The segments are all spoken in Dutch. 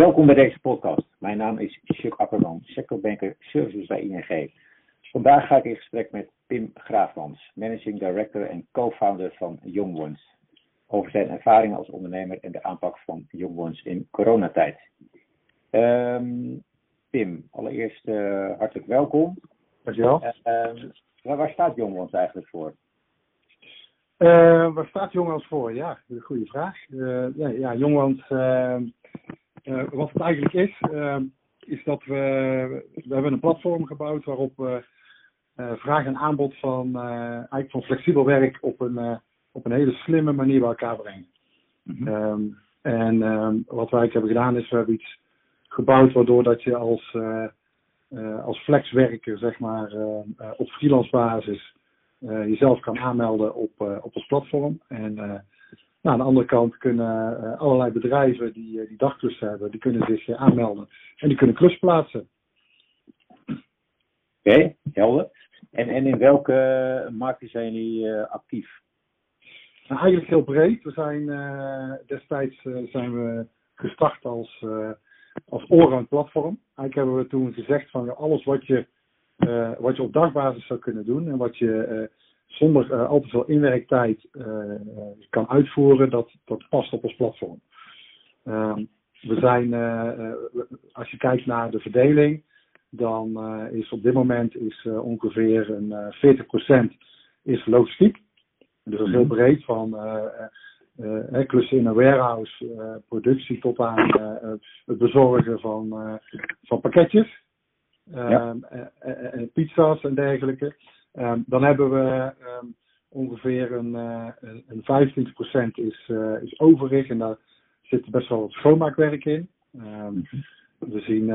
Welkom bij deze podcast. Mijn naam is Chuck Akkerman, sectorbanker Services bij ING. Vandaag ga ik in gesprek met Pim Graafmans, Managing Director en co-founder van Young Ones, over zijn ervaringen als ondernemer en de aanpak van Young Ones in coronatijd. Um, Pim, allereerst uh, hartelijk welkom. Dankjewel. Uh, waar, waar staat Young Ones eigenlijk voor? Uh, waar staat Jongwans voor? Ja, goede vraag. Ja, ja Jongwans, uh, wat het eigenlijk is, is dat we, we hebben een platform gebouwd waarop we vraag en aanbod van, eigenlijk van flexibel werk op een, op een hele slimme manier bij elkaar brengen. Mm -hmm. en um, wat wij hebben gedaan is, we hebben iets gebouwd waardoor dat je als, als flexwerker, zeg maar, op freelance basis jezelf kan aanmelden op, op ons platform. En nou, aan de andere kant kunnen allerlei bedrijven die, die dagklussen hebben, die kunnen zich aanmelden en die kunnen klus plaatsen. Oké, okay, helder. En, en in welke markten zijn jullie actief? Nou, eigenlijk heel breed. We zijn destijds zijn we gestart als, als allround platform. Eigenlijk hebben we toen gezegd van alles wat je uh, wat je op dagbasis zou kunnen doen en wat je uh, zonder uh, al te veel inwerktijd kan uitvoeren, dat, dat past op ons platform. Ehm, we zijn, als je kijkt naar de verdeling, dan is op dit moment is, ongeveer een 40% is logistiek. Dus dat is heel mhm. breed van uh, klussen in een warehouse, uh, productie tot aan uh, het bezorgen van, van pakketjes ja. en, pizza's en dergelijke. Um, dan hebben we um, ongeveer een, uh, een 25% is, uh, is overig en daar zit best wel wat schoonmaakwerk in. Um, we zien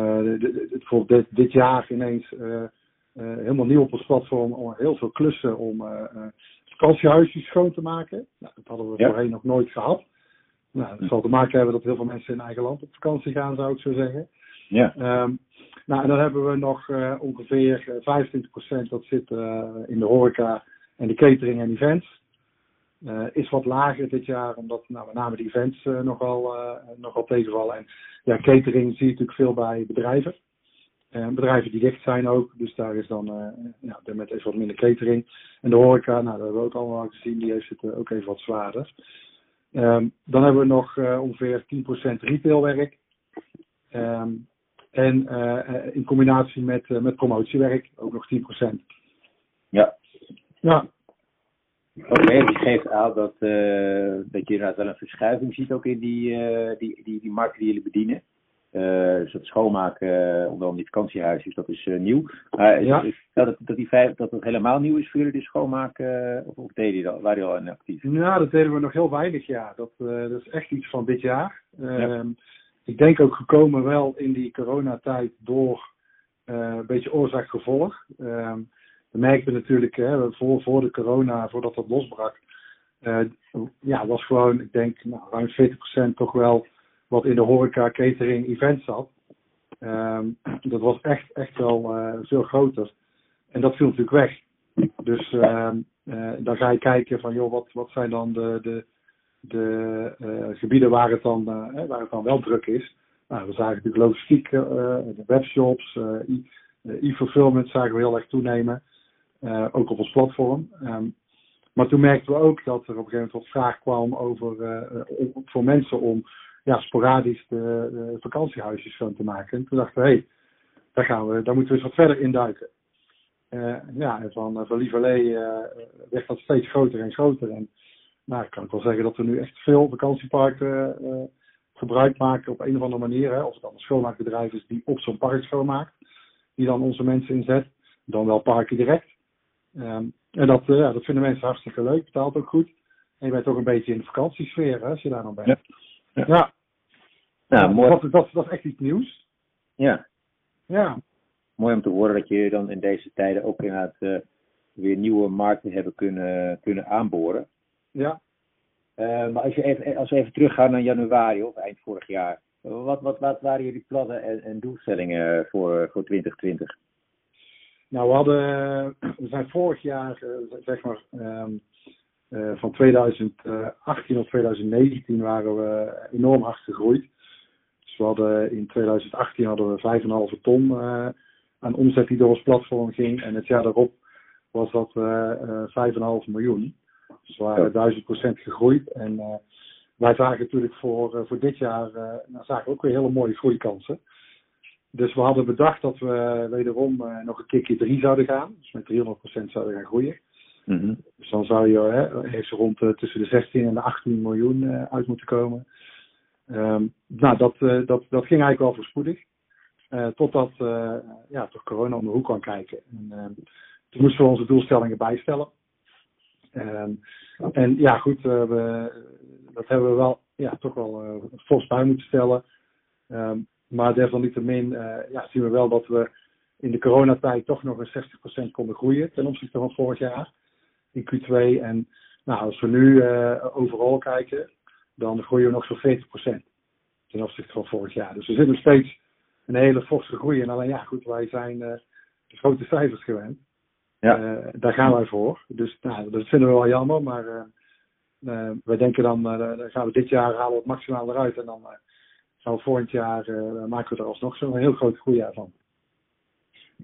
bijvoorbeeld dit, dit, jaar ineens helemaal nieuw op ons platform heel veel klussen om vakantiehuisjes schoon te maken. Nou, dat hadden we ja. voorheen nog nooit gehad. Nou, dat zal te maken hebben dat heel veel mensen in eigen land op vakantie gaan, zou ik zo zeggen. Ja. Um, nou, en dan hebben we nog uh, ongeveer 25% dat zit uh, in de horeca en de catering en events. Uh, is wat lager dit jaar, omdat nou, met name de events nogal, nogal tegenvallen. En ja, catering zie je natuurlijk veel bij bedrijven. bedrijven die dicht zijn ook, dus daar is dan ja, met even wat minder catering. En de horeca, nou, dat hebben we ook allemaal gezien, die heeft het ook even wat zwaarder. Um, dan hebben we nog ongeveer 10% retailwerk. Um, en uh, in combinatie met, uh, met promotiewerk ook nog 10%. Ja. Ja. Oké, okay, die geeft aan dat, uh, dat je inderdaad wel een verschuiving ziet ook in die, die, die, die markt die jullie bedienen. dus het schoonmaken, onder andere die vakantiehuisjes, dat is nieuw. Maar ja. dat, dat, die vijf, dat het helemaal nieuw is voor jullie, die schoonmaken, of, of deden jullie dat, waren jullie al in actief? Nou, dat deden we nog heel weinig, ja. Dat, dat is echt iets van dit jaar. Ja. Ehm, ik denk ook gekomen wel in die coronatijd door uh, een beetje oorzaak-gevolg. Uh, we merkten natuurlijk hè, voor, voor de corona, voordat dat losbrak, uh, ja, was gewoon, ik denk, nou, ruim 40% toch wel wat in de horeca, catering, events zat. Um, dat was echt, echt wel uh, veel groter. En dat viel natuurlijk weg. Dus uh, dan ga je kijken van, joh, wat, wat zijn dan de, de, de uh, gebieden waar het, dan, uh, waar het dan wel druk is. Nou, we zagen natuurlijk logistiek, uh, de webshops, e-fulfillment zagen we heel erg toenemen. ook op ons platform. Um, maar toen merkten we ook dat er op een gegeven moment wat vraag kwam over, voor mensen om ja, sporadisch de, de vakantiehuisjes schoon te maken. En toen dachten we, hé, hey, daar, daar moeten we eens wat verder induiken. Uh, ja, en van, van Lieverlee uh, werd dat steeds groter en groter. En nou, ik kan ook wel zeggen dat we nu echt veel vakantieparken uh, gebruik maken op een of andere manier. Hè. Of het dan een schoonmaakbedrijf is die op zo'n park schoonmaakt. Die dan onze mensen inzet. Dan wel parken direct. Um, en dat, uh, ja, dat vinden mensen hartstikke leuk. Betaalt ook goed. En je bent ook een beetje in de vakantiesfeer hè, als je daar dan bent. Ja. Ja. ja. Mooi. Dat, dat, dat is echt iets nieuws. Ja. Ja. Mooi om te horen dat je dan in deze tijden ook inderdaad uh, weer nieuwe markten hebben kunnen, kunnen aanboren. Ja. Uh, maar als, je even, als we even teruggaan naar januari of eind vorig jaar. Wat, wat, wat waren jullie plannen en, en doelstellingen voor, voor 2020? Nou, we hadden, we zijn vorig jaar, zeg maar, uh, van 2018 tot 2019 waren we enorm hard gegroeid. Dus we hadden in 2018 hadden we 5,5 ton aan omzet die door ons platform ging. En het jaar daarop was dat uh, 5,5 miljoen. Dus we waren 1000 procent gegroeid. En wij zagen natuurlijk voor, voor dit jaar nou, zagen ook weer hele mooie groeikansen. Dus we hadden bedacht dat we wederom nog een keer 3 zouden gaan. Dus met 300% zouden gaan groeien. Mm -hmm. Dus dan zou je hè, rond tussen de 16 en de 18 miljoen uit moeten komen. Um, nou, dat, uh, dat, dat ging eigenlijk wel voorspoedig. Totdat ja, toch corona om de hoek kwam kijken. En, uh, toen moesten we onze doelstellingen bijstellen. Um, en ja, goed, we, dat hebben we wel ja, toch wel fors bij moeten stellen. Um, maar desalniettemin ja, zien we wel dat we in de coronatijd toch nog een 60% konden groeien ten opzichte van vorig jaar in Q2. En nou, als we nu overal kijken, dan groeien we nog zo'n 40% ten opzichte van vorig jaar. Dus we zitten nog steeds een hele forse groei. En alleen ja, goed, wij zijn de grote cijfers gewend. Ja. Uh, daar gaan wij voor. Dus nou, dat vinden we wel jammer, maar uh, wij denken dan, dan gaan we dit jaar halen we het maximaal eruit. En dan gaan we volgend jaar maken we er alsnog zo'n heel groot groeijaar van.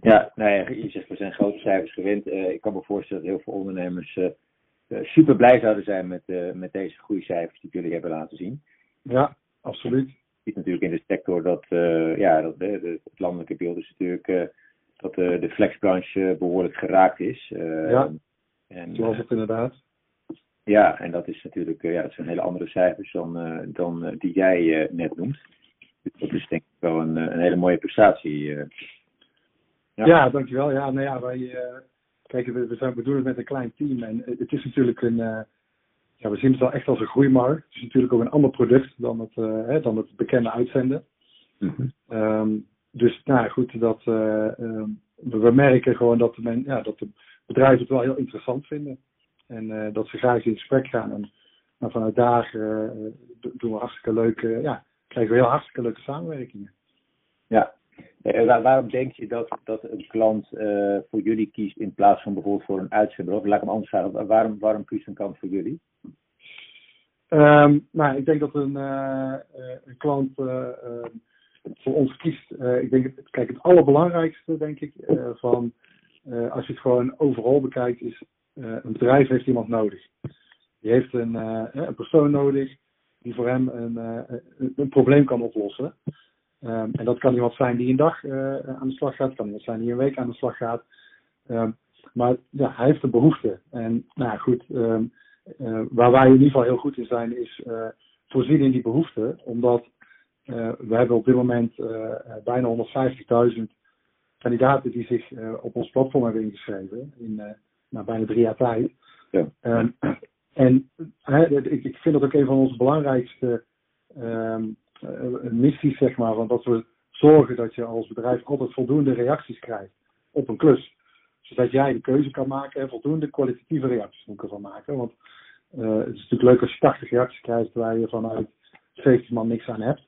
Ja, nou ja, je zegt we zijn grote cijfers gewend. ik kan me voorstellen dat heel veel ondernemers eh, super blij zouden zijn met, met deze groeicijfers die jullie hebben laten zien. Ja, absoluut. Je ziet natuurlijk in de sector dat, uh, ja, dat het landelijke beeld is natuurlijk dat de flexbranche behoorlijk geraakt is. ja, en, zoals het inderdaad. Ja, en dat is natuurlijk ja, dat zijn hele andere cijfers dan, dan die jij net noemt. Dus dat is denk ik wel een, een hele mooie prestatie. ja. ja, dankjewel. Ja, nou ja, wij Kijk, we, we, zijn, we doen het met een klein team en het is natuurlijk een. Uh, ja, we zien het wel echt als een groeimarkt. Het is natuurlijk ook een ander product dan het, uh, hè, dan het bekende uitzenden. Mm-hmm. Um, dus nou goed, dat, uh, we merken gewoon dat, men, ja, dat de bedrijven het wel heel interessant vinden. En dat ze graag in gesprek gaan. En nou, vanuit daar doen we hartstikke leuke, ja, krijgen we heel hartstikke leuke samenwerkingen. Ja, waarom denk je dat, dat een klant uh, voor jullie kiest in plaats van bijvoorbeeld voor een uitzender? Of laat ik hem anders vragen, waarom, waarom kiest een klant voor jullie? Um, nou, ik denk dat een, uh, een klant voor ons kiest. ik denk, kijk, het allerbelangrijkste, denk ik, van als je het gewoon overal bekijkt, is een bedrijf heeft iemand nodig. Die heeft een, een persoon nodig die voor hem een, een, een probleem kan oplossen. Um, en dat kan iemand zijn die een dag uh, aan de slag gaat, kan iemand zijn die een week aan de slag gaat. Um, maar ja, hij heeft een behoefte. En nou goed, um, uh, waar wij in ieder geval heel goed in zijn, is uh, voorzien in die behoefte. Omdat we hebben op dit moment bijna 150.000 kandidaten die zich op ons platform hebben ingeschreven. In nou, bijna drie jaar tijd. Ja. en ik, ik vind dat ook een van onze belangrijkste eh, een missie, zeg maar, van dat we zorgen dat je als bedrijf altijd voldoende reacties krijgt op een klus. Zodat jij de keuze kan maken en voldoende kwalitatieve reacties moet ervan maken. Want uh, het is natuurlijk leuk als je 80 reacties krijgt waar je vanuit 70 man niks aan hebt.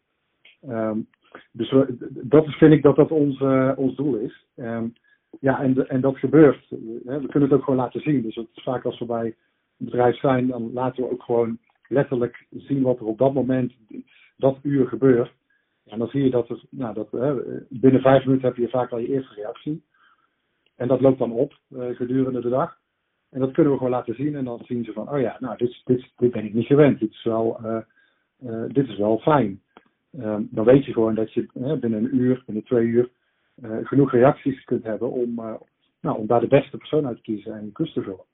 Um, dus we, dat vind ik dat dat ons, uh, ons doel is. Um, ja, en, en dat gebeurt. We kunnen het ook gewoon laten zien. Dus vaak als we bij een bedrijf zijn, dan laten we ook gewoon letterlijk zien wat er op dat moment dat uur gebeurt. En dan zie je dat, het, nou, dat binnen vijf minuten heb je vaak al je eerste reactie. En dat loopt dan op uh, gedurende de dag. En dat kunnen we gewoon laten zien. En dan zien ze van, oh ja, nou, dit, dit, dit ben ik niet gewend. Dit is wel, uh, dit is wel fijn. Um, dan weet je gewoon dat je binnen een uur, binnen twee uur, genoeg reacties kunt hebben om, nou, om daar de beste persoon uit te kiezen en je te vullen.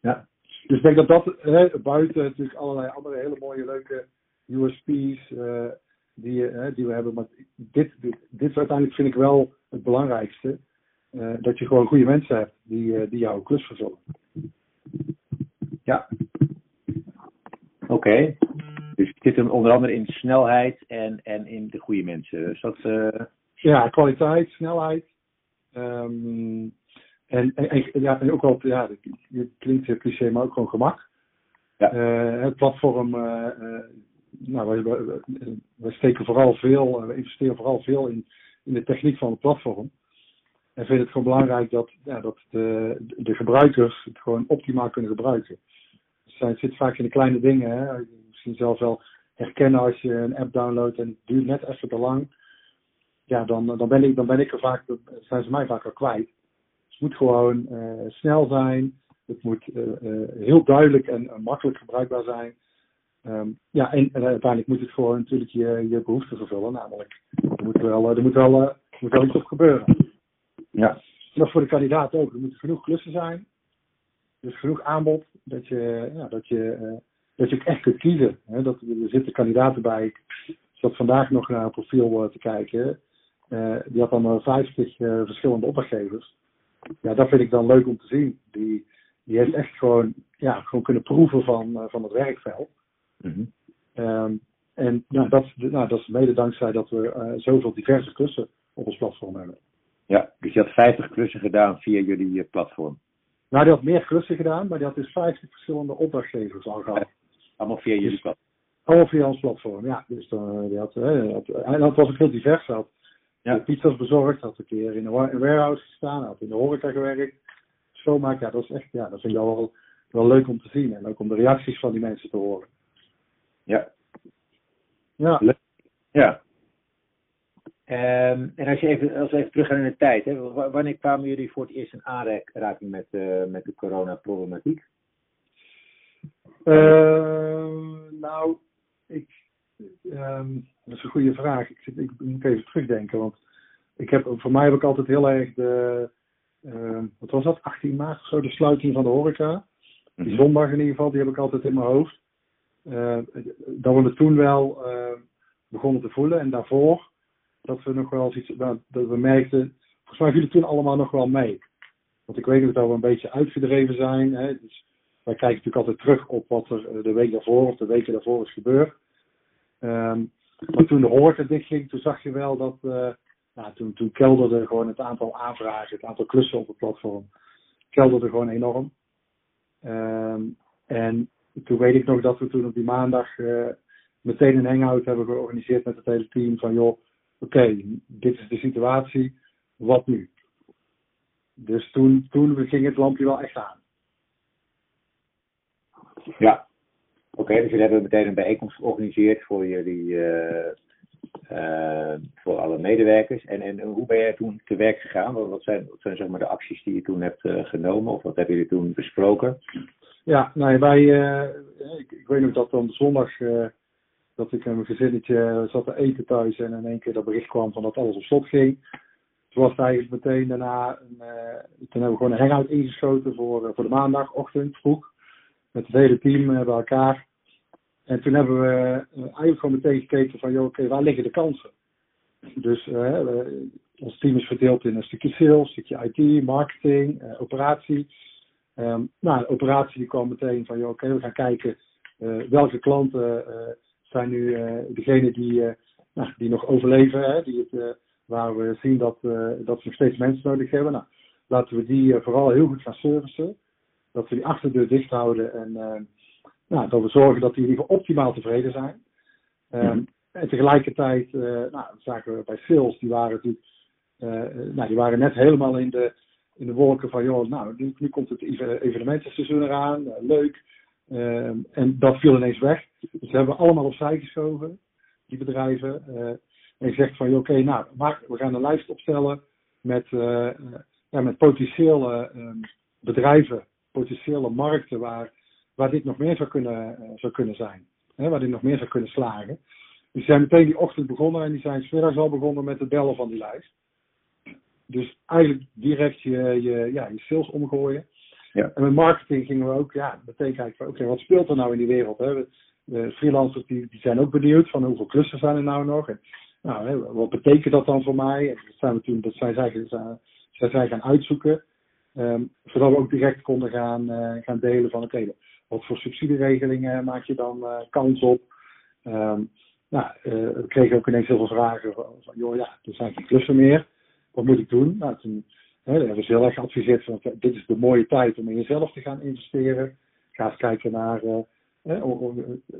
Ja. Dus ik denk dat dat buiten natuurlijk allerlei andere hele mooie, leuke USP's uh, die, die we hebben. Maar dit, dit, is uiteindelijk vind ik wel het belangrijkste. Dat je gewoon goede mensen hebt die, die jouw klus verzorgen. Ja. Oké. Dus het zit hem onder andere in snelheid en, en in de goede mensen. Is dat, Ja, kwaliteit, snelheid. Um, en, en, en, ja, en ook wel, ja, het klinkt cliché, maar ook gewoon gemak. Ja. het platform nou, wij, wij, steken vooral veel, eh, we investeren vooral veel in, in de techniek van het platform. En vinden het gewoon belangrijk dat, ja, dat de, de gebruikers het gewoon optimaal kunnen gebruiken. Dus het zit vaak in de kleine dingen. Hè. Misschien zelf wel herkennen als je een app downloadt en het duurt net even te lang. Ja, dan, dan, ben, ik, dan ben ik er vaak, zijn ze mij vaak al kwijt. Het moet gewoon snel zijn. Het moet heel duidelijk en makkelijk gebruikbaar zijn. Ehm, ja, en, uiteindelijk moet het gewoon natuurlijk je, je behoeften vervullen. Namelijk, er moet wel, er moet wel, er moet wel iets op gebeuren. Ja. En dat voor de kandidaat ook. Er moeten genoeg klussen zijn. Dus genoeg aanbod. Dat je, ja, dat je, dat je ook echt kunt kiezen. Hè? Dat, er zitten kandidaten bij. Ik zat vandaag nog naar een profiel uh, te kijken. Uh, die had dan 50 verschillende opdrachtgevers. Ja, dat vind ik dan leuk om te zien. Die, die heeft echt gewoon, ja, gewoon kunnen proeven van, van het werkveld. Mm -hmm. en nou, dat, nou, dat is mede dankzij dat we zoveel diverse klussen op ons platform hebben. Ja, dus je had 50 klussen gedaan via jullie uh, platform. Nou, die had meer klussen gedaan, maar die had dus 50 verschillende opdrachtgevers al gehad. Allemaal via jullie platform? Allemaal via ons platform, ja. Dus uh, die had, uh, had, en dat was ook heel divers. Had ja. pizza's bezorgd, had een keer in een warehouse gestaan, had in de horeca gewerkt. Schoonmaak, ja, dat is echt, ja, dat vind ik wel, wel leuk om te zien. En ook om de reacties van die mensen te horen. Ja. Ja. Ja, Um, en als, je even, als we even teruggaan in de tijd, hè, wanneer kwamen jullie voor het eerst in aanraking met, uh, met de coronaproblematiek? Uh, nou, ik, um, dat is een goede vraag. Ik, zit, ik moet even terugdenken, want ik heb, voor mij heb ik altijd heel erg de, uh, wat was dat, 18 maart of zo, de sluiting van de horeca. Die mm-hmm. zondag in ieder geval, die heb ik altijd in mijn hoofd. Uh, dat we het toen wel begonnen te voelen en daarvoor dat we nog wel iets, dat, dat we merkten, volgens mij vielen toen allemaal nog wel mee. Want ik weet nog dat we een beetje uitgedreven zijn. Hè? Dus wij kijken natuurlijk altijd terug op wat er eh, de week daarvoor of de weken daarvoor is gebeurd. Um, maar toen de horeca dichtging, toen zag je wel dat, uh, nou, toen, toen kelderde gewoon het aantal aanvragen, het aantal klussen op het platform, kelderde gewoon enorm. Um, en toen weet ik nog dat we toen op die maandag uh, meteen een hangout hebben georganiseerd met het hele team van joh, oké, dit is de situatie, wat nu? Dus toen, toen ging het lampje wel echt aan. Ja, oké, dus jullie hebben meteen een bijeenkomst georganiseerd voor jullie, uh, uh, voor alle medewerkers. En, en hoe ben jij toen te werk gegaan? Wat zijn, wat zijn zeg maar de acties die je toen hebt uh, genomen of wat hebben jullie toen besproken? Ja, nou, wij, ik, ik, weet nog dat dan zondag dat ik met mijn gezinnetje zat te eten thuis en in één keer dat bericht kwam van dat alles op slot ging. Toen was het eigenlijk meteen daarna, een, toen hebben we gewoon een hangout ingeschoten voor, voor de maandagochtend vroeg. Met het hele team uh, bij elkaar. En toen hebben we eigenlijk gewoon meteen gekeken van, joh, oké, waar liggen de kansen? Dus ons team is verdeeld in een stukje sales, een stukje IT, marketing, operatie. Um, nou, de operatie die kwam meteen van, oké, we gaan kijken welke klanten zijn nu degenen die, nou, die nog overleven, hè, die het, waar we zien dat, dat ze nog steeds mensen nodig hebben. Nou, laten we die vooral heel goed gaan servicen. Dat we die achterdeur dicht houden en nou, dat we zorgen dat die geval optimaal tevreden zijn. Um, En tegelijkertijd nou, zagen we bij sales, die waren natuurlijk nou, die waren net helemaal in de, in de wolken van, joh, nou, nu, nu komt het evenementenseizoen eraan, leuk. Ehm, en dat viel ineens weg. Dus we hebben allemaal opzij geschoven, die bedrijven. Uh, en je zegt van, oké, okay, nou, we gaan een lijst opstellen met, uh, ja, met potentiële uh, bedrijven, potentiële markten waar, waar dit nog meer zou kunnen, zou kunnen zijn. Hè, waar dit nog meer zou kunnen slagen. Dus die zijn meteen die ochtend begonnen en die zijn smiddags al begonnen met het bellen van die lijst. Dus eigenlijk direct je, je, ja, je sales omgooien. Ja. En met marketing gingen we ook, ja, meteen kijken van, oké, wat speelt er nou in die wereld? Hè? De freelancers die, die zijn ook benieuwd van hoeveel klussen zijn er nou nog? En, nou, hè, wat betekent dat dan voor mij? En dat zijn we toen, dat zij, zij, zij zijn gaan uitzoeken. Um, zodat we ook direct konden gaan, uh, gaan delen van, oké, wat voor subsidieregelingen maak je dan uh, kans op? Um, nou, uh, we kregen ook ineens heel veel vragen van, joh, ja, er zijn geen klussen meer. Wat moet ik doen? Nou, Hè, hebben ze heel erg geadviseerd van dit is de mooie tijd om in jezelf te gaan investeren. Ga eens kijken naar uh,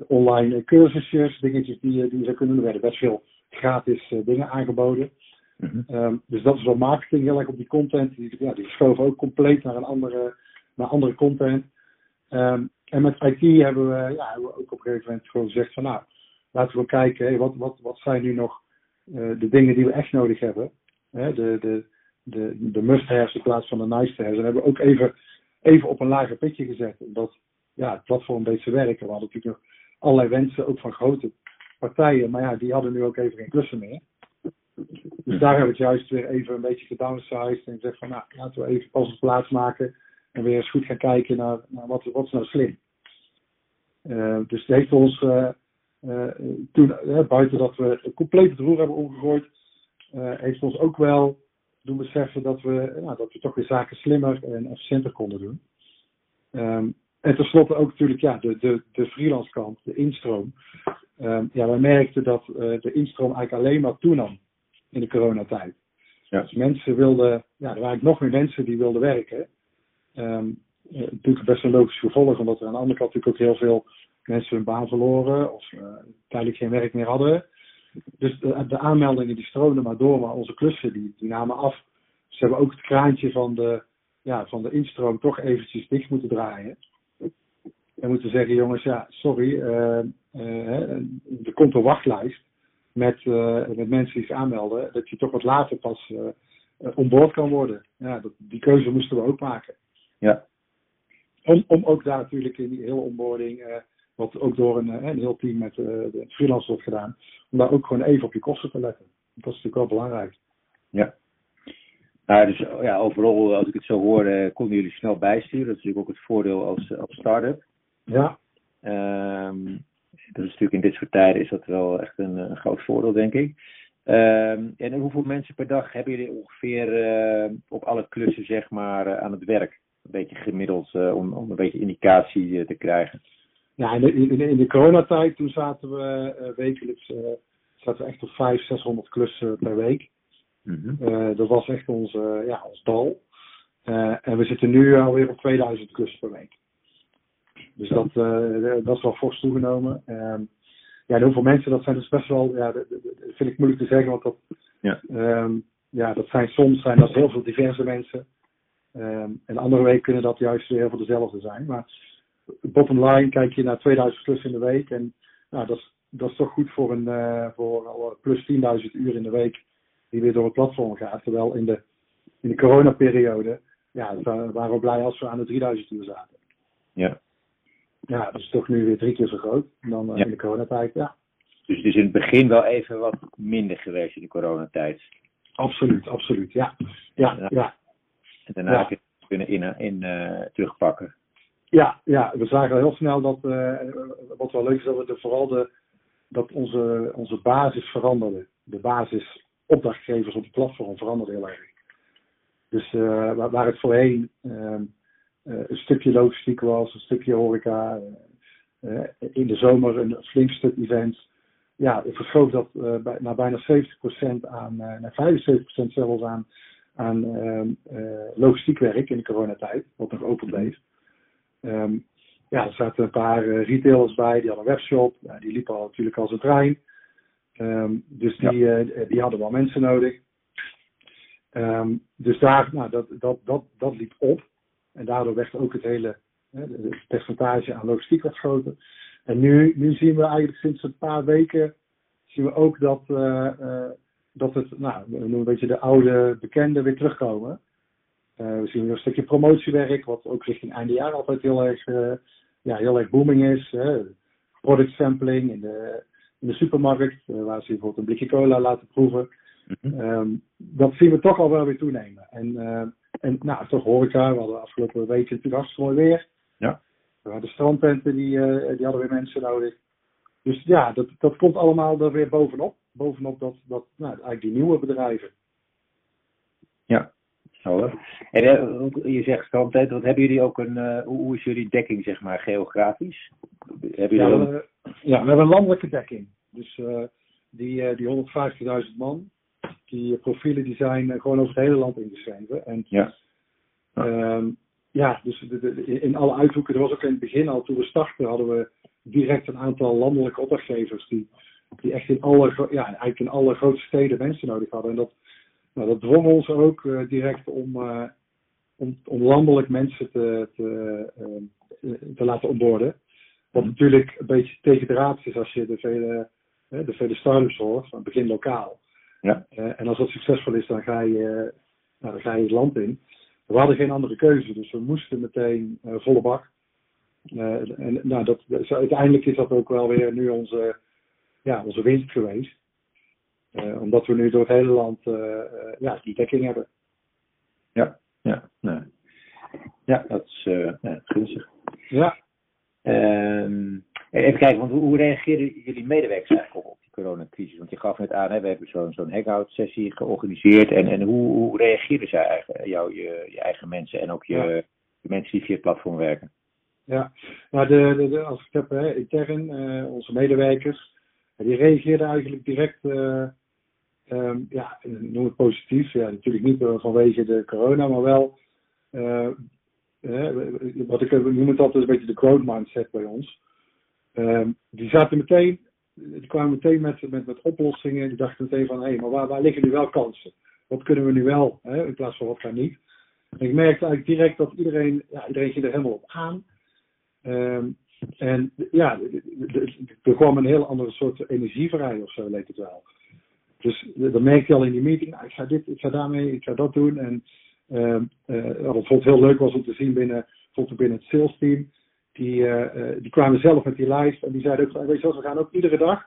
online cursusjes, dingetjes die, die je zou kunnen doen. Er werden best veel gratis dingen aangeboden. Mm-hmm. Um, dus dat is wel marketing heel erg op die content. Die, ja, die schoven ook compleet naar een andere, naar andere content. Um, en met IT hebben we, ja, we ook op een gegeven moment gewoon gezegd van nou, laten we kijken, wat, wat, wat zijn nu nog de dingen die we echt nodig hebben. De, de, de, de must-haves in plaats van de nice-to-haves. En hebben we ook even, even op een lager pitje gezet. Dat ja, het platform een beetje werken. We hadden natuurlijk nog allerlei wensen, ook van grote partijen. Maar ja, die hadden nu ook even geen klussen meer. Dus daar hebben we het juist weer even een beetje gedownsized. En gezegd van, nou, laten we even pas op plaats maken. En weer eens goed gaan kijken naar, naar wat, wat is nou slim. Uh, dus heeft ons uh, uh, toen, buiten dat we compleet het roer hebben omgegooid, heeft ons ook wel doen beseffen dat we, nou, dat we toch weer zaken slimmer en efficiënter konden doen. Um, en tenslotte ook natuurlijk ja, de, de, de freelance kant, de instroom. Um, ja, wij merkten dat de instroom eigenlijk alleen maar toenam in de coronatijd. Ja. Dus mensen wilden, ja, er waren nog meer mensen die wilden werken. Um, natuurlijk best een logisch gevolg, omdat er aan de andere kant natuurlijk ook heel veel mensen hun baan verloren of uh, tijdelijk geen werk meer hadden. Dus de, de, aanmeldingen die stroomden maar door, maar onze klussen die, die namen af. Ze hebben ook het kraantje van de, ja, van de instroom toch eventjes dicht moeten draaien en moeten zeggen, jongens, ja, sorry, uh, uh, er komt een wachtlijst met, uh, met mensen die zich aanmelden, dat je toch wat later pas onboord kan worden. Ja, dat, die keuze moesten we ook maken. Ja. Om, om ook daar natuurlijk in die hele onboarding, wat ook door een, een heel team met de freelancers wordt gedaan, om daar ook gewoon even op je kosten te letten. Dat is natuurlijk wel belangrijk. Ja. Nou, dus ja, overal, als ik het zo hoor, konden jullie snel bijsturen. Dat is natuurlijk ook het voordeel als, als start-up. Ja. Um, dat is natuurlijk in dit soort tijden is dat wel echt een, een groot voordeel, denk ik. Um, en hoeveel mensen per dag hebben jullie ongeveer uh, op alle klussen zeg maar, uh, aan het werk? Een beetje gemiddeld uh, om, om een beetje indicatie te krijgen. Ja, in de, in de, in de coronatijd toen zaten we wekelijks zaten we echt op 500, 600 klussen per week. Mm -hmm. dat was echt onze, ja, ons dal. en we zitten nu alweer op 2000 klussen per week. Dus dat, uh, dat is wel fors toegenomen. Um, ja, en hoeveel mensen, dat zijn dus best wel, ja, dat, vind ik moeilijk te zeggen, want dat, ja. Um, ja, dat zijn soms zijn dat heel veel diverse mensen. Um, en andere week kunnen dat juist weer heel veel dezelfde zijn. Maar bottom line kijk je naar 2000 plus in de week. En nou, dat, is, dat is toch goed voor een uh, voor plus 10.000 uur in de week die weer door het platform gaat. Terwijl in de, in de coronaperiode, ja, waren we blij als we aan de 3000 uur zaten. Ja ja, dat is toch nu weer drie keer zo groot dan ja. in de coronatijd. Ja. Dus het is in het begin wel even wat minder geweest in de coronatijd. Absoluut, absoluut. Ja, ja, ja. ja. En daarna ja. kunnen in, in uh, terugpakken. Ja, ja, we zagen heel snel dat, uh, wat wel leuk is, dat we de, vooral de, dat onze, onze basis veranderde. De basis opdrachtgevers op het platform veranderde heel erg. Dus uh, waar, waar het voorheen uh, eh, een stukje logistiek was, een stukje horeca. Eh, eh, in de zomer een flink stuk events. Ja, ik verschoof dat bij, naar bijna 70% aan, naar 75% zelfs aan, aan ehm, logistiek werk in de coronatijd, wat nog open bleef. Um, ja, er zaten een paar retailers bij, die hadden een webshop, ja, die liepen al, natuurlijk als een trein. Um, dus die, ja. die hadden wel mensen nodig. Um, dus daar, nou, dat, dat, dat, dat liep op. En daardoor werd ook het hele het percentage aan logistiek wat groter. En nu, nu zien we eigenlijk sinds een paar weken zien we ook dat, uh, uh, dat het, nou, we noemen een beetje de oude bekenden weer terugkomen. Uh, we zien weer een stukje promotiewerk, wat ook richting einde jaar altijd heel erg, ja, heel erg booming is. Product sampling in de, in de supermarkt, waar ze bijvoorbeeld een blikje cola laten proeven. Mm -hmm. dat zien we toch al wel weer toenemen. En en nou, toch horeca. We hadden afgelopen weken natuurlijk hartstikke mooi weer. Ja. We hadden strandtenten, die, uh, die hadden weer mensen nodig. Dus ja, dat, dat komt allemaal er weer bovenop. Bovenop dat, dat nou, eigenlijk die nieuwe bedrijven. Ja, zo. En uh, je zegt strandtent, wat hebben jullie ook een, uh, hoe is jullie dekking, zeg maar, geografisch? Hebben jullie ja, we, ja, we hebben een landelijke dekking. Dus die, die 150.000 man, die profielen die zijn eh, gewoon over het hele land ingeschreven. En, ja. Um, ja, dus de, de, in alle uithoeken, er was ook in het begin al, toen we startten, hadden we direct een aantal landelijke opdrachtgevers die, die echt in alle, ja, eigenlijk in alle grote steden mensen nodig hadden. En dat, nou, dat dwong ons ook uh, direct om, uh, om, om landelijk mensen te, te, uh, te laten onboorden. Wat natuurlijk een beetje tegen de raad is als je de vele de vele start-ups hoort, van begin lokaal. Ja. Eh, en als dat succesvol is, dan ga je, eh, nou, dan ga je het land in. We hadden geen andere keuze, dus we moesten meteen eh, volle bak. En nou, dat, dus uiteindelijk is dat ook wel weer nu onze, ja, onze winst geweest. Omdat we nu door het hele land ja, die dekking hebben. Ja, ja, nee. ja dat is ja, gunstig. Ja, Ehm, even kijken, want hoe, hoe reageren jullie medewerkers eigenlijk op, coronacrisis? Want je gaf net aan, hè, we hebben zo'n zo'n hangout sessie georganiseerd. En, en hoe, hoe reageren zij eigenlijk, jou, je, je eigen mensen en ook je, Ja. de mensen die via het platform werken? ja. Nou, de, de, de, als ik het heb, hè, intern, eh, onze medewerkers, die reageerden eigenlijk direct, eh, ehm, ja, noem het positief. Ja, natuurlijk niet eh, vanwege de corona, maar wel, eh, eh, wat ik ik noem het altijd een beetje de growth mindset bij ons. Ehm, die zaten meteen, die kwamen meteen met, met, met oplossingen. Die dachten meteen van, hé, hey, maar waar, waar liggen nu wel kansen? Wat kunnen we nu wel, hè, in plaats van wat kan niet? En ik merkte eigenlijk direct dat iedereen, ja, iedereen ging er helemaal op aan. Ehm, en ja, er kwam een heel andere soort energie vrij of zo, leek het wel. Dus dat merkte je al in die meeting. Nou, ik ga dit, ik ga daarmee, ik ga dat doen. En ehm, eh, wat vond heel leuk was om te zien binnen, binnen het sales team. Die, eh, eh, die kwamen zelf met die lijst en die zeiden ook, weet je wat, we gaan ook iedere dag,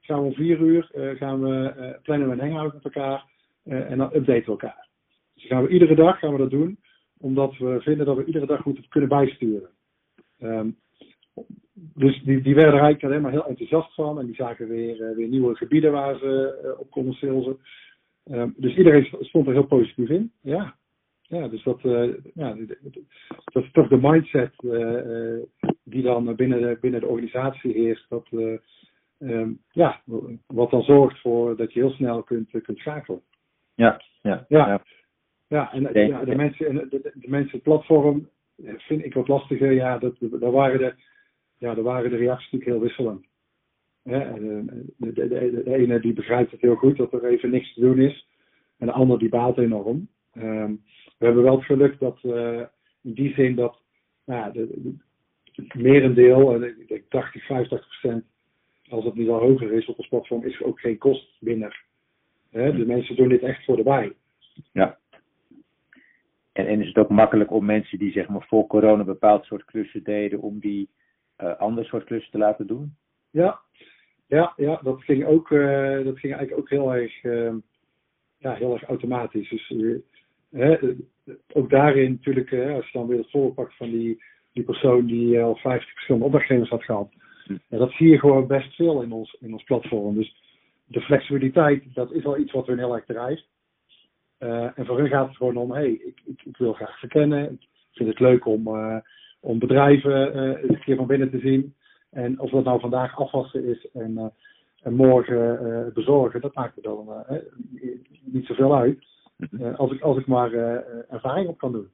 gaan we om vier uur, eh, gaan we plannen een hangout met elkaar en dan updaten we elkaar. Dus gaan we iedere dag gaan we dat doen, omdat we vinden dat we iedere dag goed kunnen bijsturen. Ehm, dus die, die werden er eigenlijk alleen maar heel enthousiast van. En die zagen weer, weer nieuwe gebieden waar ze op konden salesen. Ehm, dus iedereen stond er heel positief in. Ja, ja dus dat, eh, ja, dat is toch de mindset eh, eh, die dan binnen de, binnen de organisatie heerst. Dat, eh, ehm, ja, wat dan zorgt voor dat je heel snel kunt, kunt schakelen. Ja, ja, Ja. Ja, en ja, de, mensen, en de, de, de mensen, het platform vind ik wat lastiger. Ja, dat, daar waren de, ja, daar waren de reacties natuurlijk heel wisselend. De, de, de, de ene die begrijpt het heel goed dat er even niks te doen is. En de ander die baalt enorm. Ehm, we hebben wel het geluk dat in die zin dat nou, de, de, het merendeel, en ik denk 80, 85 procent, als het niet al hoger is op ons platform, is ook geen kostwinner. Hè, de mensen doen dit echt voor de bij. Ja. En, en is het ook makkelijk om mensen die zeg maar voor corona een bepaald soort klussen deden, om die eh ander soort klussen te laten doen? Ja, ja, ja dat ging ook, eh, dat ging eigenlijk ook heel erg, eh, ja, heel erg automatisch. Dus eh, hè, eh, ook daarin natuurlijk, eh, als je dan weer het voorpakt van die, die persoon die al 50 verschillende opdrachtgevers had gehad. Hm. Ja, dat zie je gewoon best veel in ons, in ons platform. Dus de flexibiliteit, dat is wel iets wat hun heel erg drijft. Eh, en voor hun gaat het gewoon om, hey, ik, ik, ik wil graag verkennen. Ik vind het leuk om, eh, om bedrijven eh, een keer van binnen te zien. En of dat nou vandaag afwassen is en, eh, en morgen eh, bezorgen, dat maakt er dan eh, eh, niet zoveel uit. Mhm. Eh, als, ik, als ik maar eh, ervaring op kan doen.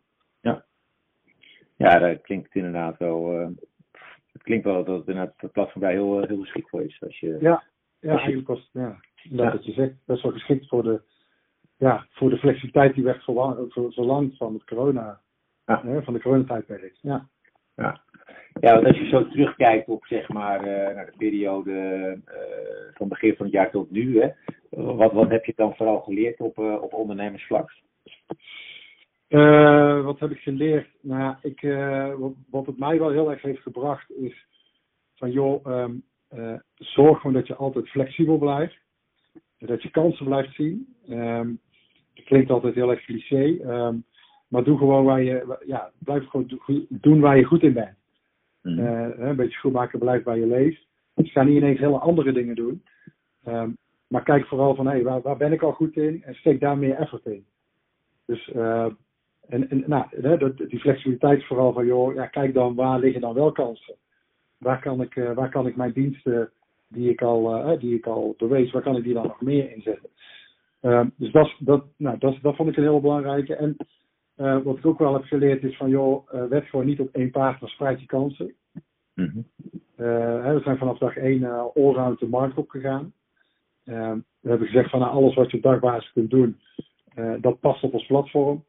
Ja, dat klinkt inderdaad wel. eh, het klinkt wel dat het inderdaad het platform daar heel, eh, heel geschikt voor is. Als je, Ja, ja Als je- eigenlijk was ja, inderdaad Ja. wat je zegt, best wel geschikt voor de, ja, voor de flexibiliteit die werd verlang- ver- verlangd van het corona, Ja. hè, van de coronatijdperk. Ja. Ja. Ja, want als je zo terugkijkt op zeg maar eh, naar de periode eh, van begin van het jaar tot nu, hè, wat, wat heb je dan vooral geleerd op, eh, op ondernemersvlak? Wat heb ik geleerd? Nou, ik, wat, wat het mij wel heel erg heeft gebracht is van joh, ehm, eh, zorg gewoon dat je altijd flexibel blijft. Dat je kansen blijft zien. Ehm, het klinkt altijd heel erg cliché. ehm, maar doe gewoon waar je, ja, blijf gewoon doen waar je goed in bent. Mhm. Eh, een beetje schoenmaker blijft waar je leeft. Dus ga niet ineens hele andere dingen doen. Ehm, maar kijk vooral van, hé, waar, waar ben ik al goed in? En steek daar meer effort in. Dus, eh, en, en nou, die flexibiliteit is vooral van, joh, ja, kijk dan, waar liggen dan wel kansen? Waar kan ik, eh, waar kan ik mijn diensten die ik al, eh, die ik al bewees, waar kan ik die dan nog meer inzetten? Ehm, dus dat, dat, nou, dat, dat vond ik een heel belangrijke. En eh, wat ik ook wel heb geleerd is van, joh, eh wed gewoon niet op één paard, maar spreid je kansen. Mhm. Eh, we zijn vanaf dag één uh, allround de markt opgegaan. Eh, we hebben gezegd van nou, alles wat je op dagbasis kunt doen, dat past op ons platform.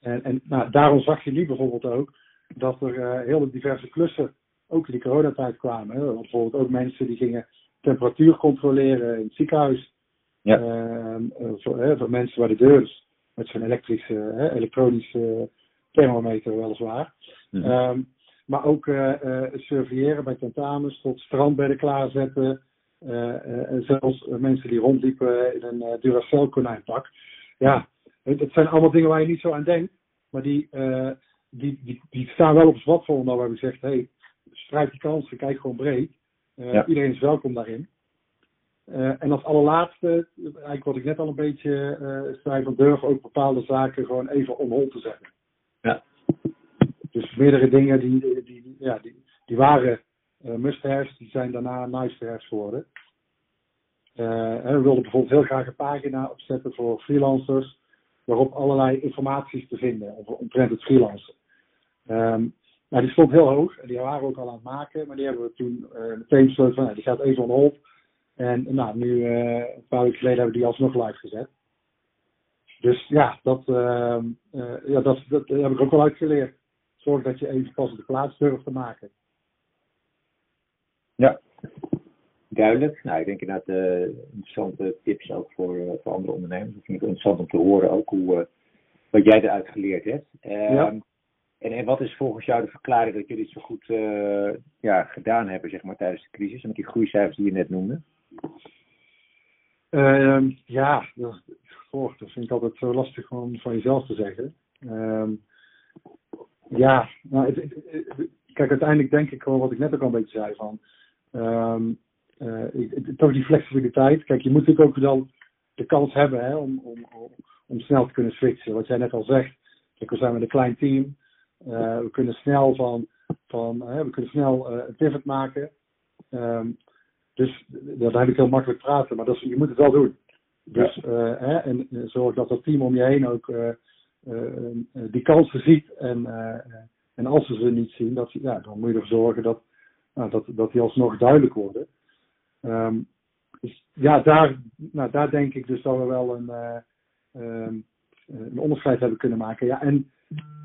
En, en nou, daarom zag je nu bijvoorbeeld ook dat er hele diverse klussen ook in die coronatijd kwamen. Hè. Bijvoorbeeld ook mensen die gingen temperatuur controleren in het ziekenhuis. Ja. Ehm, eh, voor, hè, voor mensen waar de deur is. Met zo'n elektrische, elektronische thermometer weliswaar. Mhm. Ehm, maar ook eh, eh, surveilleren bij tentamens, tot strandbedden klaarzetten. eh, en zelfs mensen die rondliepen in een Duracell konijnpak. Ja, het, het zijn allemaal dingen waar je niet zo aan denkt. Maar die, die, die, die staan wel op het platform waar we gezegd, hey, strijd die kansen, kijk gewoon breed. Ja. Iedereen is welkom daarin. Eh, en als allerlaatste, eigenlijk wat ik net al een beetje eh zei, van durf ook bepaalde zaken gewoon even on hold te zetten. Ja. Dus meerdere dingen die, die, die, ja, die, die waren must-haves, die zijn daarna nice-to-haves geworden. We wilden bijvoorbeeld heel graag een pagina opzetten voor freelancers, waarop allerlei informaties te vinden over omtrent het freelancen. Nou, die stond heel hoog en die waren we ook al aan het maken, maar die hebben we toen meteen besloten van, nou, die gaat even on hold. En nou, nu, eh, een paar weken geleden hebben we die alsnog live gezet. Dus ja, dat, ehm, eh, ja, dat, dat heb ik ook wel uitgeleerd. Zorg dat je even pas op de plaats durft te maken. Ja, duidelijk. Nou, ik denk inderdaad eh, interessante tips ook voor, voor andere ondernemers. Ik vind het interessant om te horen ook hoe, wat jij eruit geleerd hebt. Ehm, Ja. en, en wat is volgens jou de verklaring dat jullie het zo goed ja, gedaan hebben zeg maar, tijdens de crisis? Met die groeicijfers die je net noemde. Ehm, ja, dat, goh, vind ik altijd zo lastig om van jezelf te zeggen. Ehm, ja, nou, kijk, uiteindelijk denk ik gewoon wat ik net ook al een beetje zei van. ik- het- toch die flexibiliteit. Kijk, je moet natuurlijk ook wel de kans hebben hè, om, om, om, snel te kunnen switchen. Wat jij net al zegt, kijk, we zijn met een klein team. Eh, we kunnen snel van, van we kunnen snel eh, een pivot maken. Dus dat heb ik heel makkelijk praten, maar dat is, je moet het wel doen. Dus, eh, hè, en eh, zorg dat dat team om je heen ook eh, die kansen ziet. En, en als ze ze niet zien, dat, ja, dan moet je ervoor zorgen dat, nou, dat, dat die alsnog duidelijk worden. Ehm, dus ja, daar, nou, daar denk ik dus dat we wel een, eh, ehm, een onderscheid hebben kunnen maken. Ja, en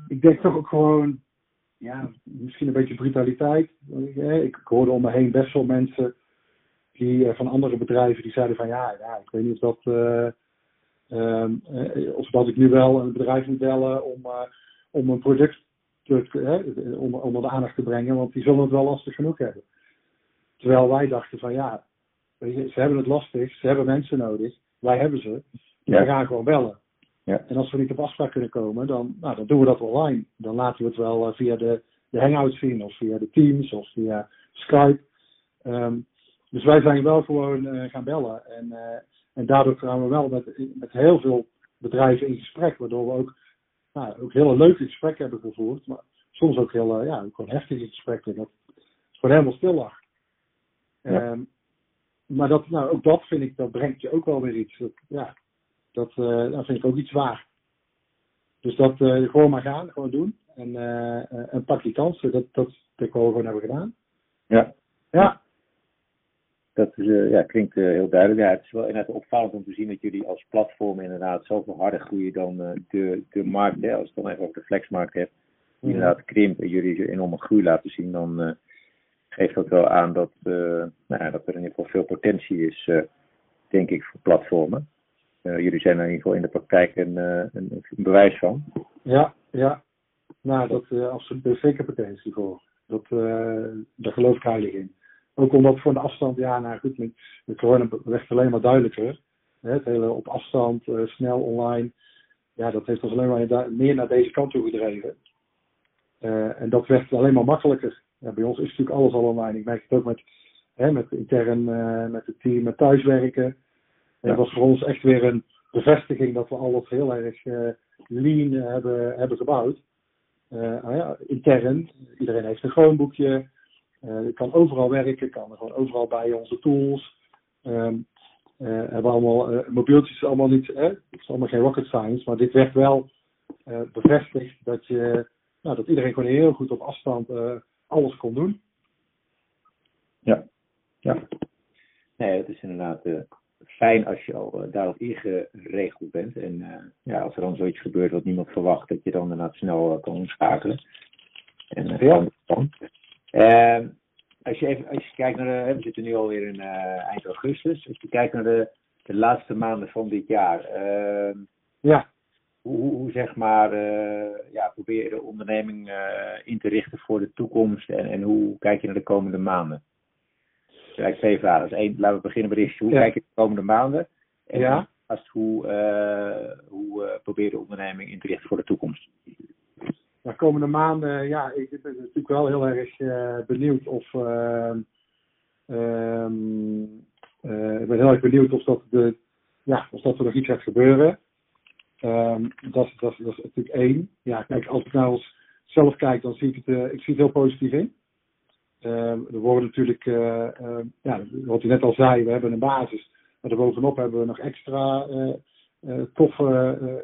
ik denk toch ook gewoon, ja, misschien een beetje brutaliteit. Eh, Ik hoorde om me heen best wel mensen die eh, van andere bedrijven die zeiden van ja, ja ik weet niet of dat, eh, eh, of dat ik nu wel een bedrijf moet bellen om, om een product te, om, onder de aandacht te brengen, want die zullen het wel lastig genoeg hebben. Terwijl wij dachten van ja, weet je, ze hebben het lastig, ze hebben mensen nodig, wij hebben ze, Ja. we gaan gewoon bellen. Ja. En als we niet op afspraak kunnen komen, dan, nou, dan doen we dat online. Dan laten we het wel via de, de Hangouts zien, of via de Teams, of via Skype. Ehm, dus wij zijn wel gewoon eh, gaan bellen. En, eh, en daardoor gaan we wel met, met heel veel bedrijven in gesprek, waardoor we ook, nou, ook hele leuke gesprekken hebben gevoerd. Maar soms ook heel, eh, ja, ook gewoon heftige gesprekken. Dat het gewoon helemaal stil lag. Ja. Ehm, maar dat, nou, ook dat vind ik, dat brengt je ook wel weer iets. Dat, ja, dat, dat vind ik ook iets waar. Dus dat gewoon maar gaan, gewoon doen. En, en pak die kansen. Dat, dat, dat we gewoon hebben gedaan. Ja, Ja, dat is, eh, ja, klinkt eh, heel duidelijk. Ja, het is wel inderdaad opvallend om te zien dat jullie als platform inderdaad zoveel harder groeien dan eh, de, de markt. Hè. Als je dan even over de flexmarkt hebt, die inderdaad krimpt en jullie een enorme groei laten zien, dan geeft dat wel aan dat, nou, dat er in ieder geval veel potentie is, denk ik, voor platformen. Jullie zijn er in ieder geval in de praktijk een, een, een bewijs van. ja, ja. Nou, dat absoluut er is zeker potentie voor. Dat, daar geloof ik heilig in. Ook omdat voor de afstand, ja, nou goed, met de corona werd het alleen maar duidelijker. Het hele op afstand, eh, snel online. Ja, dat heeft ons alleen maar meer naar deze kant toe gedreven. Eh, en dat werd alleen maar makkelijker. Ja, bij ons is natuurlijk alles al online. Ik merk het ook met, hè, met intern, eh, met het team, met thuiswerken. En Ja. dat was voor ons echt weer een bevestiging dat we alles heel erg lean hebben, hebben gebouwd. Nou ja, intern, iedereen heeft een Chromeboekje. Eh je kan overal werken, kan er gewoon overal bij onze tools. Ehm eh, hebben allemaal eh, mobieltjes allemaal niet, hè? het is allemaal geen rocket science, maar dit werd wel eh, bevestigd dat je, nou, dat iedereen gewoon heel goed op afstand eh, alles kon doen. Ja. ja. Nee, het is inderdaad eh, fijn als je al eh, daarop ingeregeld bent. En eh, ja, als er dan zoiets gebeurt wat niemand verwacht, dat je dan inderdaad snel eh, kan omschakelen. En eh, Ja. kan-. Ehm, als je even als je kijkt naar de, we zitten nu alweer in uh, eind augustus, als je kijkt naar de, de laatste maanden van dit jaar, uh, ja. hoe, hoe zeg maar, uh, ja, probeer je de onderneming in te richten voor de toekomst en, en hoe kijk je naar de komende maanden? Dus eigenlijk twee vragen. Dus één, laten we beginnen de eerste. Hoe Ja. kijk je naar de komende maanden? En Ja. daarnaast, hoe, uh, hoe probeer je de onderneming in te richten voor de toekomst? De komende maanden, ja, ik ben natuurlijk wel heel erg uh, benieuwd of. Uh, um, uh, ik ben heel erg benieuwd of dat, de, ja, of dat er nog iets gaat gebeuren. Um, dat, dat, dat is natuurlijk één. Ja, kijk, als ik nou eens zelf kijk, dan zie ik het, ik zie het heel positief in. Um, er worden natuurlijk, ja, wat u net al zei, we hebben een basis. Maar daarbovenop hebben we nog extra toffe uh,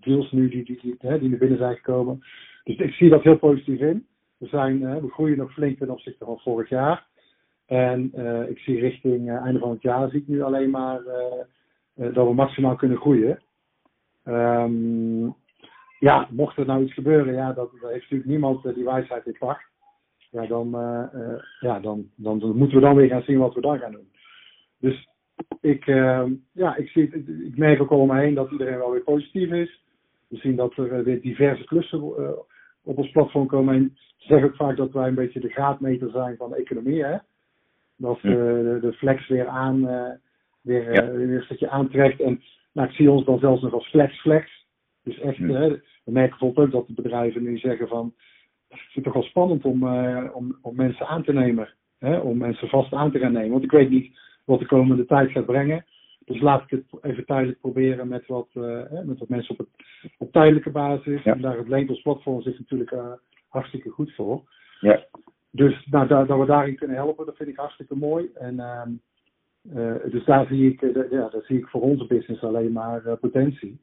deals nu die, die, die, die naar binnen zijn gekomen. Dus ik zie dat heel positief in. We, zijn, we groeien nog flink ten opzichte van vorig jaar. En ik zie richting einde van het jaar zie ik nu alleen maar dat we maximaal kunnen groeien. Um, ja, mocht er nou iets gebeuren, ja, dat, heeft natuurlijk niemand die wijsheid in pacht. Ja, dan, ja dan, dan, dan moeten we dan weer gaan zien wat we dan gaan doen. Dus ik, uh, ja, ik, zie, ik, ik merk ook al om me heen dat iedereen wel weer positief is. We zien dat er uh, weer diverse klussen uh, op ons platform komen. En ze zeggen ook vaak dat wij een beetje de graadmeter zijn van de economie. Hè? Dat ja. de, de flex weer aan, weer, ja. weer een stukje aantrekt. En nou, ik zie ons dan zelfs nog als flex flex. Dus echt, ja. we merken bijvoorbeeld ook dat de bedrijven nu zeggen van... Het is toch wel spannend om, om, om mensen aan te nemen. Hè? Om mensen vast aan te gaan nemen. Want ik weet niet wat de komende tijd gaat brengen. Dus laat ik het even tijdelijk proberen met wat, uh, met wat mensen op, het, op tijdelijke basis. Ja. En daar het Leentels platform zit natuurlijk uh, hartstikke goed voor. Ja. Dus nou, da dat we daarin kunnen helpen, dat vind ik hartstikke mooi. En, uh, dus daar zie, ik, ja, daar zie ik voor onze business alleen maar potentie.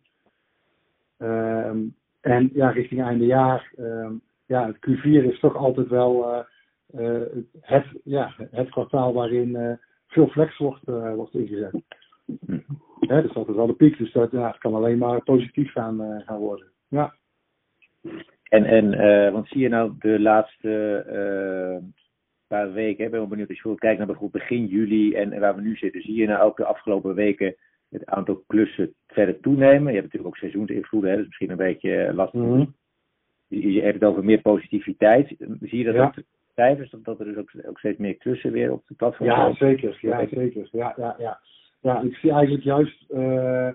Um, en ja, richting einde jaar, um, ja, het Q4 is toch altijd wel het, ja, het kwartaal waarin veel flex wordt, uh, wordt ingezet. Hm. Dus dat is wel de piek, dus dat ja, kan alleen maar positief gaan, uh, gaan worden. Ja. En, en uh, want zie je nou de laatste paar weken, ik ben wel benieuwd als je kijkt naar bijvoorbeeld begin juli en, en waar we nu zitten, zie je nou ook de afgelopen weken het aantal klussen verder toenemen? Je hebt natuurlijk ook seizoensinvloeden, hè, dat is misschien een beetje lastig. Mm -hmm. je, je hebt het over meer positiviteit. Zie je dat ja. ook cijfers, dat, dat er dus ook, ook steeds meer klussen weer op de platform Ja, komen? zeker. Ja, zeker. Ja, ja, ja. ja, ik zie eigenlijk juist uh, uh,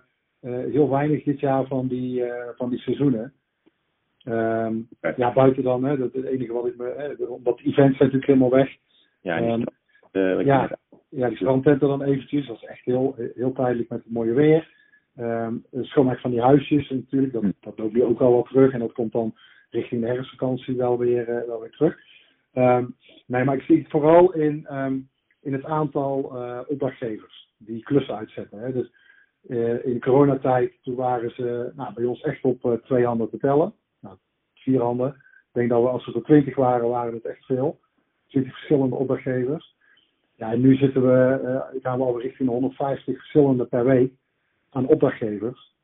heel weinig dit jaar van die, uh, van die seizoenen. Um, Okay. Ja, buiten dan, hè, dat het enige wat ik me. Hè, omdat events zijn natuurlijk helemaal weg. Ja, die Um, wat je ja, die strandtenten dan eventjes. Dat is echt heel, heel tijdelijk met het mooie weer. Um, het schoonmaak van die huisjes natuurlijk. Dat, Hm. dat loopt nu ook al wat terug. En dat komt dan richting de herfstvakantie wel weer, wel weer terug. Um, nee, maar ik zie het vooral in, um, in het aantal uh, opdrachtgevers die klussen uitzetten. Hè. Dus uh, in coronatijd, toen waren ze nou, bij ons echt op uh, twee handen te tellen. Nou, vier handen. Ik denk dat we als we er twintig waren, waren het echt veel. Twintig verschillende opdrachtgevers. Ja, en nu zitten we, gaan we al richting 150 verschillende per week aan opdrachtgevers.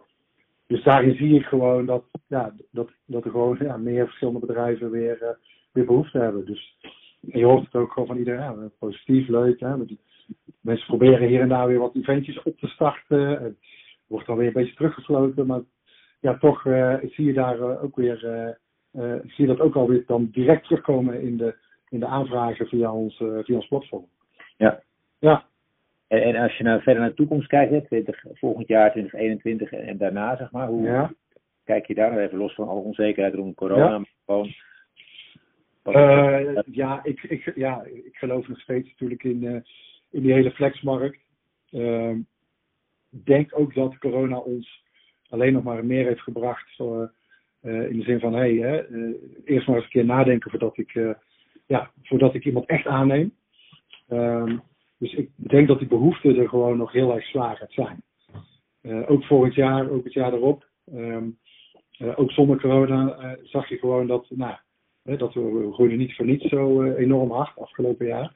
Dus daarin zie ik gewoon dat, ja, dat, dat er gewoon ja, meer verschillende bedrijven weer, weer behoefte hebben. Dus je hoort het ook gewoon van iedereen. Ja, positief, leuk. Hè? Mensen proberen hier en daar weer wat eventjes op te starten. Het wordt dan weer een beetje teruggesloten. Maar ja, toch uh, zie je daar uh, ook weer. Uh, zie je dat ook alweer dan direct terugkomen in de, in de aanvragen via ons, via ons platform. Ja. Ja. En, en als je nou verder naar de toekomst kijkt, hè, 20, volgend jaar 2021 en, en daarna, zeg maar, hoe Ja. kijk je daar nou even los van alle onzekerheid rond corona? Ja. maar Gewoon, Uh, ja, ik, ik, ja, ik geloof nog steeds natuurlijk in, uh, in die hele flexmarkt. Uh, denk ook dat corona ons alleen nog maar meer heeft gebracht. Uh, in de zin van, hé, hey, eerst maar eens een keer nadenken voordat ik, ja, voordat ik iemand echt aanneem. Ehm, dus ik denk dat die behoefte er gewoon nog heel erg zwaar gaat zijn. ook volgend jaar, ook het jaar erop. Um, ook zonder corona zag je gewoon dat, nou, dat we, we niet voor niets zo uh, enorm hard afgelopen jaar.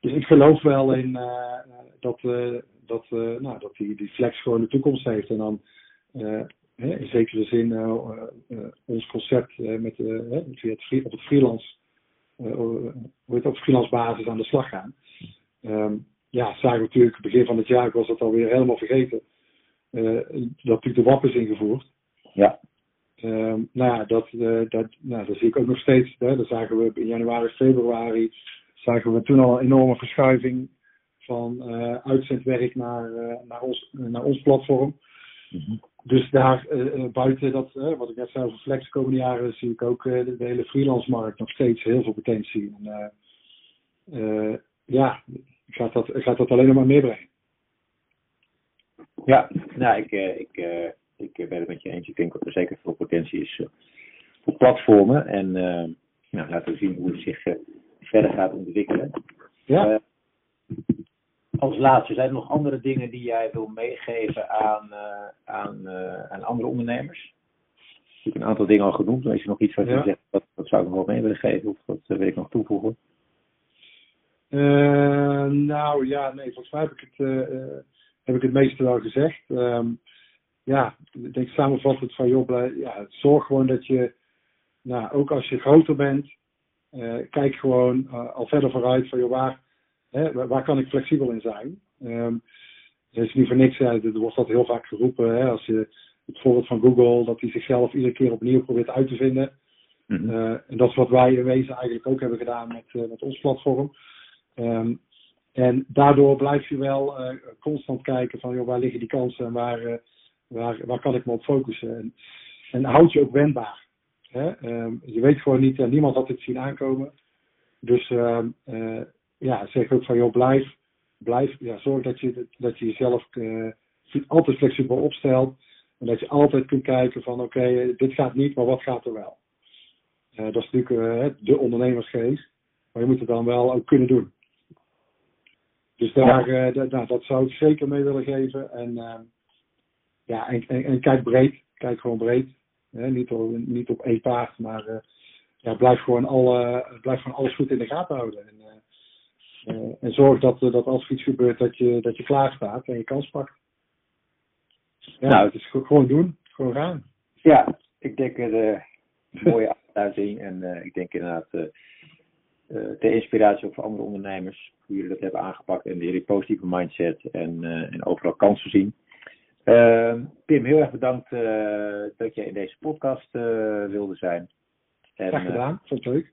Dus ik geloof wel in uh, dat, uh, dat, nou, dat die, die flex gewoon de toekomst heeft. En dan in zekere zin ons concept met, via het op het freelance heet op freelance basis aan de slag gaan. Ehm, ja, zagen we natuurlijk begin van het jaar, ik was dat alweer helemaal vergeten, dat natuurlijk de WAP is ingevoerd. Ja. Um, nou ja, dat, dat, nou, dat zie ik ook nog steeds. Hè. Dat zagen we in januari, februari, zagen we toen al een enorme verschuiving van uitzendwerk naar, naar, ons, naar ons platform. Mhm. Dus daar buiten dat, wat ik net zei over flex de komende jaren, zie ik ook de, de, hele freelance markt nog steeds heel veel potentie. En, ja, ik ga, dat, ik ga dat alleen maar meer brengen. Ja, nou, ik, ik, ik ben het met je eens. Ik denk dat er zeker veel potentie is voor platformen. En nou, laten we zien hoe het zich verder gaat ontwikkelen. Ja als laatste, zijn er nog andere dingen die jij wil meegeven aan, uh, aan, uh, aan andere ondernemers? Ik heb een aantal dingen al genoemd. Is er nog iets wat je zegt, dat, dat zou ik nog wel mee willen geven? Of dat uh, wil ik nog toevoegen? nou ja, nee, volgens mij heb ik het, heb ik het meeste wel gezegd. Um, ja, ik denk samenvattend van joh, ja, zorg gewoon dat je, nou, ook als je groter bent, kijk gewoon al verder vooruit van joh, waar Hè, waar kan ik flexibel in zijn? Um, is niet voor niks, er wordt dat heel vaak geroepen. Hè, als je het voorbeeld van Google, dat hij zichzelf iedere keer opnieuw probeert uit te vinden. Mm en dat is wat wij in wezen eigenlijk ook hebben gedaan met, uh, met ons platform. Um, en daardoor blijf je wel constant kijken van joh, waar liggen die kansen en waar, waar, waar kan ik me op focussen. En, en houd je ook wendbaar. Hè? Um, je weet gewoon niet, niemand had dit zien aankomen. Dus ja, zeg ook van joh, blijf, blijf ja, zorg dat je, dat je jezelf uh, altijd flexibel opstelt. En dat je altijd kunt kijken van oké, dit gaat niet, maar wat gaat er wel? Uh, dat is natuurlijk de ondernemersgeest. Maar je moet het dan wel ook kunnen doen. Dus daar, ja. nou, dat zou ik zeker mee willen geven. En, ja, en, en, en, kijk breed. Kijk gewoon breed. niet, op, niet op één paard, maar ja, blijf, gewoon alle, blijf gewoon alles goed in de gaten houden. En, uh, en zorg dat, dat als er iets gebeurt, dat je, dat je klaar staat en je kans pakt. Ja, nou, het is gewoon doen. Gewoon gaan. Ja, ik denk een mooie afsluiting. En ik denk inderdaad de inspiratie ook voor andere ondernemers. Hoe jullie dat hebben aangepakt. En die positieve mindset. En, en overal kansen zien. Ehm, Pim, heel erg bedankt dat je in deze podcast wilde zijn. En, Graag gedaan. Vond je leuk.